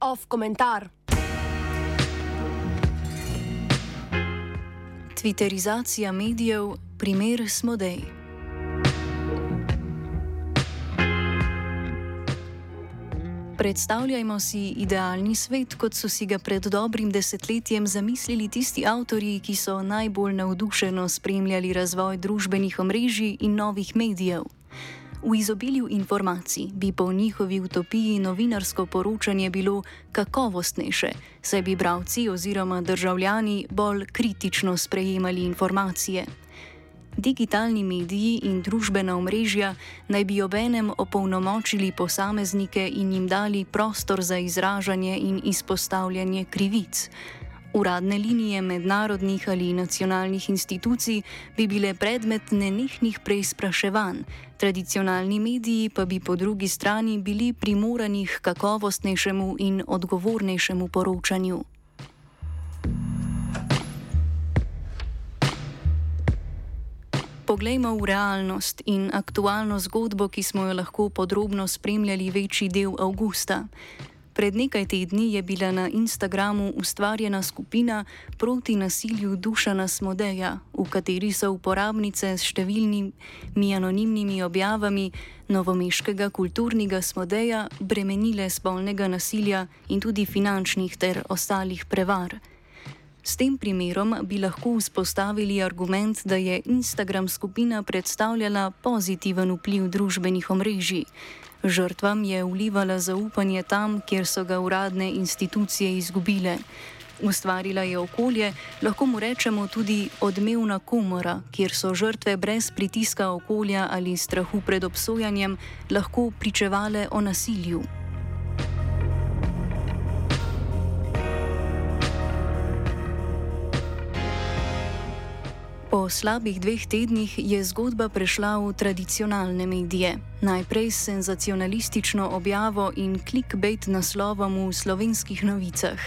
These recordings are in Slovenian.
Off komentar. Twitterizacija medijev, primer Smodej. Predstavljajmo si idealni svet, kot so si ga pred dobrim desetletjem zamislili tisti avtorji, ki so najbolj navdušeno spremljali razvoj družbenih omrežij in novih medijev. V izobilju informacij bi po njihovi utopiji novinarsko poročanje bilo kakovostnejše, saj bi bravci oziroma državljani bolj kritično sprejemali informacije. Digitalni mediji in družbena omrežja naj bi obenem opolnomočili posameznike in jim dali prostor za izražanje in izpostavljanje krivic. Uradne linije mednarodnih ali nacionalnih institucij bi bile predmet nenehnih preizpraševanj, tradicionalni mediji pa bi po drugi strani bili primorani k kakovostnejšemu in odgovornejšemu poročanju. Poglejmo v realnost in aktualno zgodbo, ki smo jo lahko podrobno spremljali večji del avgusta. Pred nekaj tedni je bila na Instagramu ustvarjena skupina proti nasilju Dušana Smodeja, v kateri so uporabnice s številnimi anonimnimi objavami novomeškega kulturnega Smodeja bremenile spolnega nasilja in tudi finančnih ter ostalih prevar. S tem primerom bi lahko vzpostavili argument, da je Instagram skupina predstavljala pozitiven vpliv družbenih omrežij. Žrtvam je vlivala zaupanje tam, kjer so ga uradne institucije izgubile. Ustvarila je okolje, lahko mu rečemo tudi odmevna komora, kjer so žrtve brez pritiska okolja ali strahu pred obsojanjem lahko pričevale o nasilju. Slabih dveh tednih je zgodba prešla v tradicionalne medije. Najprej s senzacionalistično objavo in clickbait naslovom v slovenskih novicah.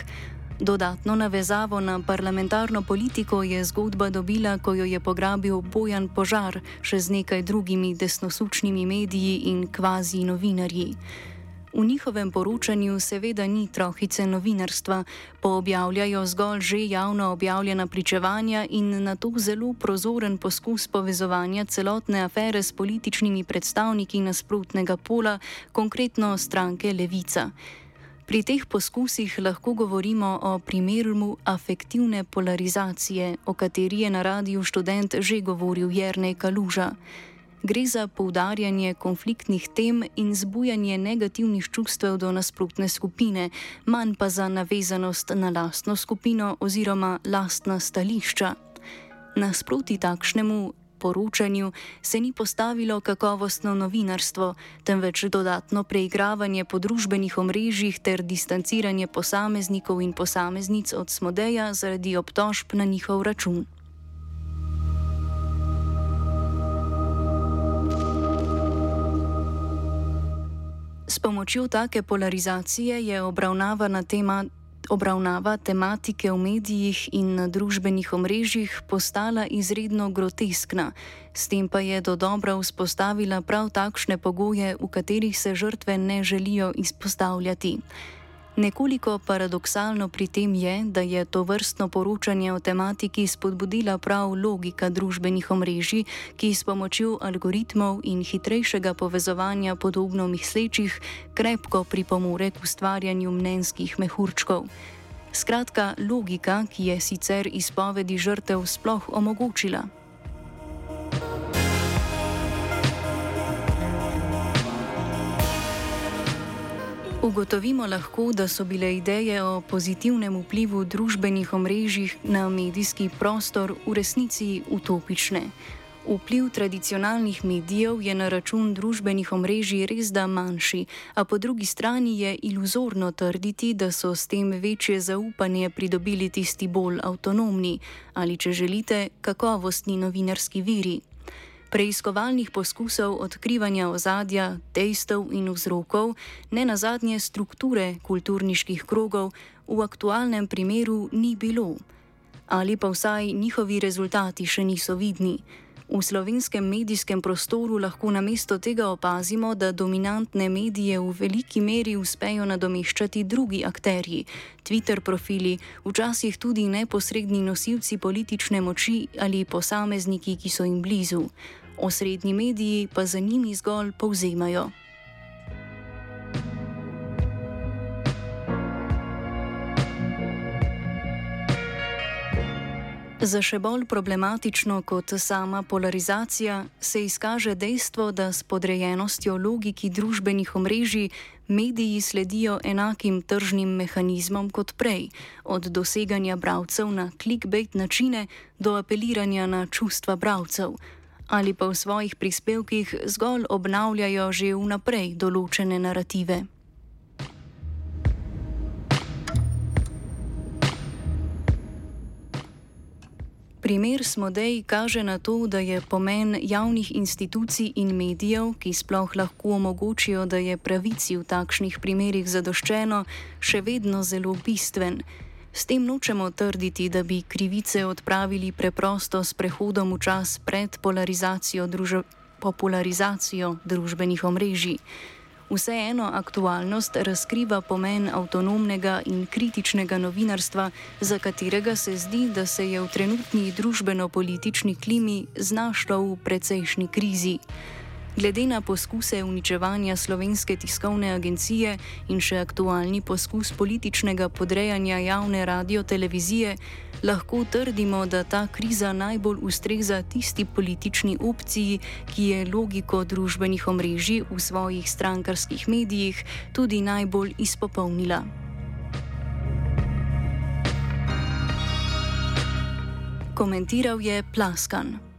Dodatno navezavo na parlamentarno politiko je zgodba dobila, ko jo je pograbil Bojan Požar še z nekaj drugimi desnosučnimi mediji in kvazi novinarji. V njihovem poročanju seveda ni trohice novinarstva, poobjavljajo zgolj že javno objavljena pričevanja in na to zelo prozoren poskus povezovanja celotne afere s političnimi predstavniki nasprotnega pola, konkretno stranke Levica. Pri teh poskusih lahko govorimo o primeru afektivne polarizacije, o kateri je na radiju študent že govoril Jrnej Kaluža gre za poudarjanje konfliktnih tem in zbujanje negativnih čustev do nasprotne skupine, manj pa za navezanost na lastno skupino oziroma lastna stališča. Nasproti takšnemu poročanju se ni postavilo kakovostno novinarstvo, temveč dodatno preigravanje po družbenih omrežjih ter distanciranje posameznikov in posameznic od smodeja zaradi obtožb na njihov račun. Pomočjo take polarizacije je obravnavana tema. Obravnava tematike v medijih in na družbenih omrežjih postala izredno groteskna, s tem pa je do dobra vzpostavila prav takšne pogoje, v katerih se žrtve ne želijo izpostavljati. Nekoliko paradoksalno pri tem je, da je to vrstno poročanje o tematiki spodbudila prav logika družbenih omrežij, ki s pomočjo algoritmov in hitrejšega povezovanja podobno mislečih krepko pripomore k ustvarjanju mnenjskih mehurčkov. Skratka, logika, ki je sicer izpovedi žrtev sploh omogočila. Ugotovimo lahko, da so bile ideje o pozitivnem vplivu družbenih omrežij na medijski prostor v resnici utopične. Vpliv tradicionalnih medijev je na račun družbenih omrežij res da manjši, a po drugi strani je iluzorno trditi, da so s tem večje zaupanje pridobili tisti bolj avtonomni ali, če želite, kakovostni novinarski viri preiskovalnih poskusov odkrivanja ozadja, dejstev in vzrokov, ne na zadnje strukture kulturniških krogov, v aktualnem primeru ni bilo. Ali pa vsaj njihovi rezultati še niso vidni. V slovenskem medijskem prostoru lahko namesto tega opazimo, da dominantne medije v veliki meri uspejo nadomeščati drugi akterji, Twitter profili, včasih tudi neposredni nosilci politične moči ali posamezniki, ki so jim blizu. Osrednji mediji pa za njimi zgolj povzemajo. Za še bolj problematično kot sama polarizacija se izkaže dejstvo, da s podrejenostjo logiki družbenih omrežij mediji sledijo enakim tržnim mehanizmom kot prej, od doseganja bralcev na clickbait načine do apeliranja na čustva bralcev, ali pa v svojih prispevkih zgolj obnavljajo že vnaprej določene narative. Primer Smodej kaže na to, da je pomen javnih institucij in medijev, ki sploh lahko omogočijo, da je pravici v takšnih primerih zadoščeno, še vedno zelo bistven. S tem nočemo trditi, da bi krivice odpravili preprosto s prehodom v čas pred polarizacijo, druž popularizacijo družbenih omrežij. Vseeno aktualnost razkriva pomen avtonomnega in kritičnega novinarstva, za katerega se zdi, da se je v trenutni družbeno-politični klimi znašlo v precejšnji krizi. Glede na poskuse uničevanja slovenske tiskovne agencije in še aktualni poskus političnega podrejanja javne radio-televizije, lahko trdimo, da ta kriza najbolj ustreza tisti politični opciji, ki je logiko družbenih omrežij v svojih strankarskih medijih tudi najbolj izpopolnila. Komentiral je Plaskan.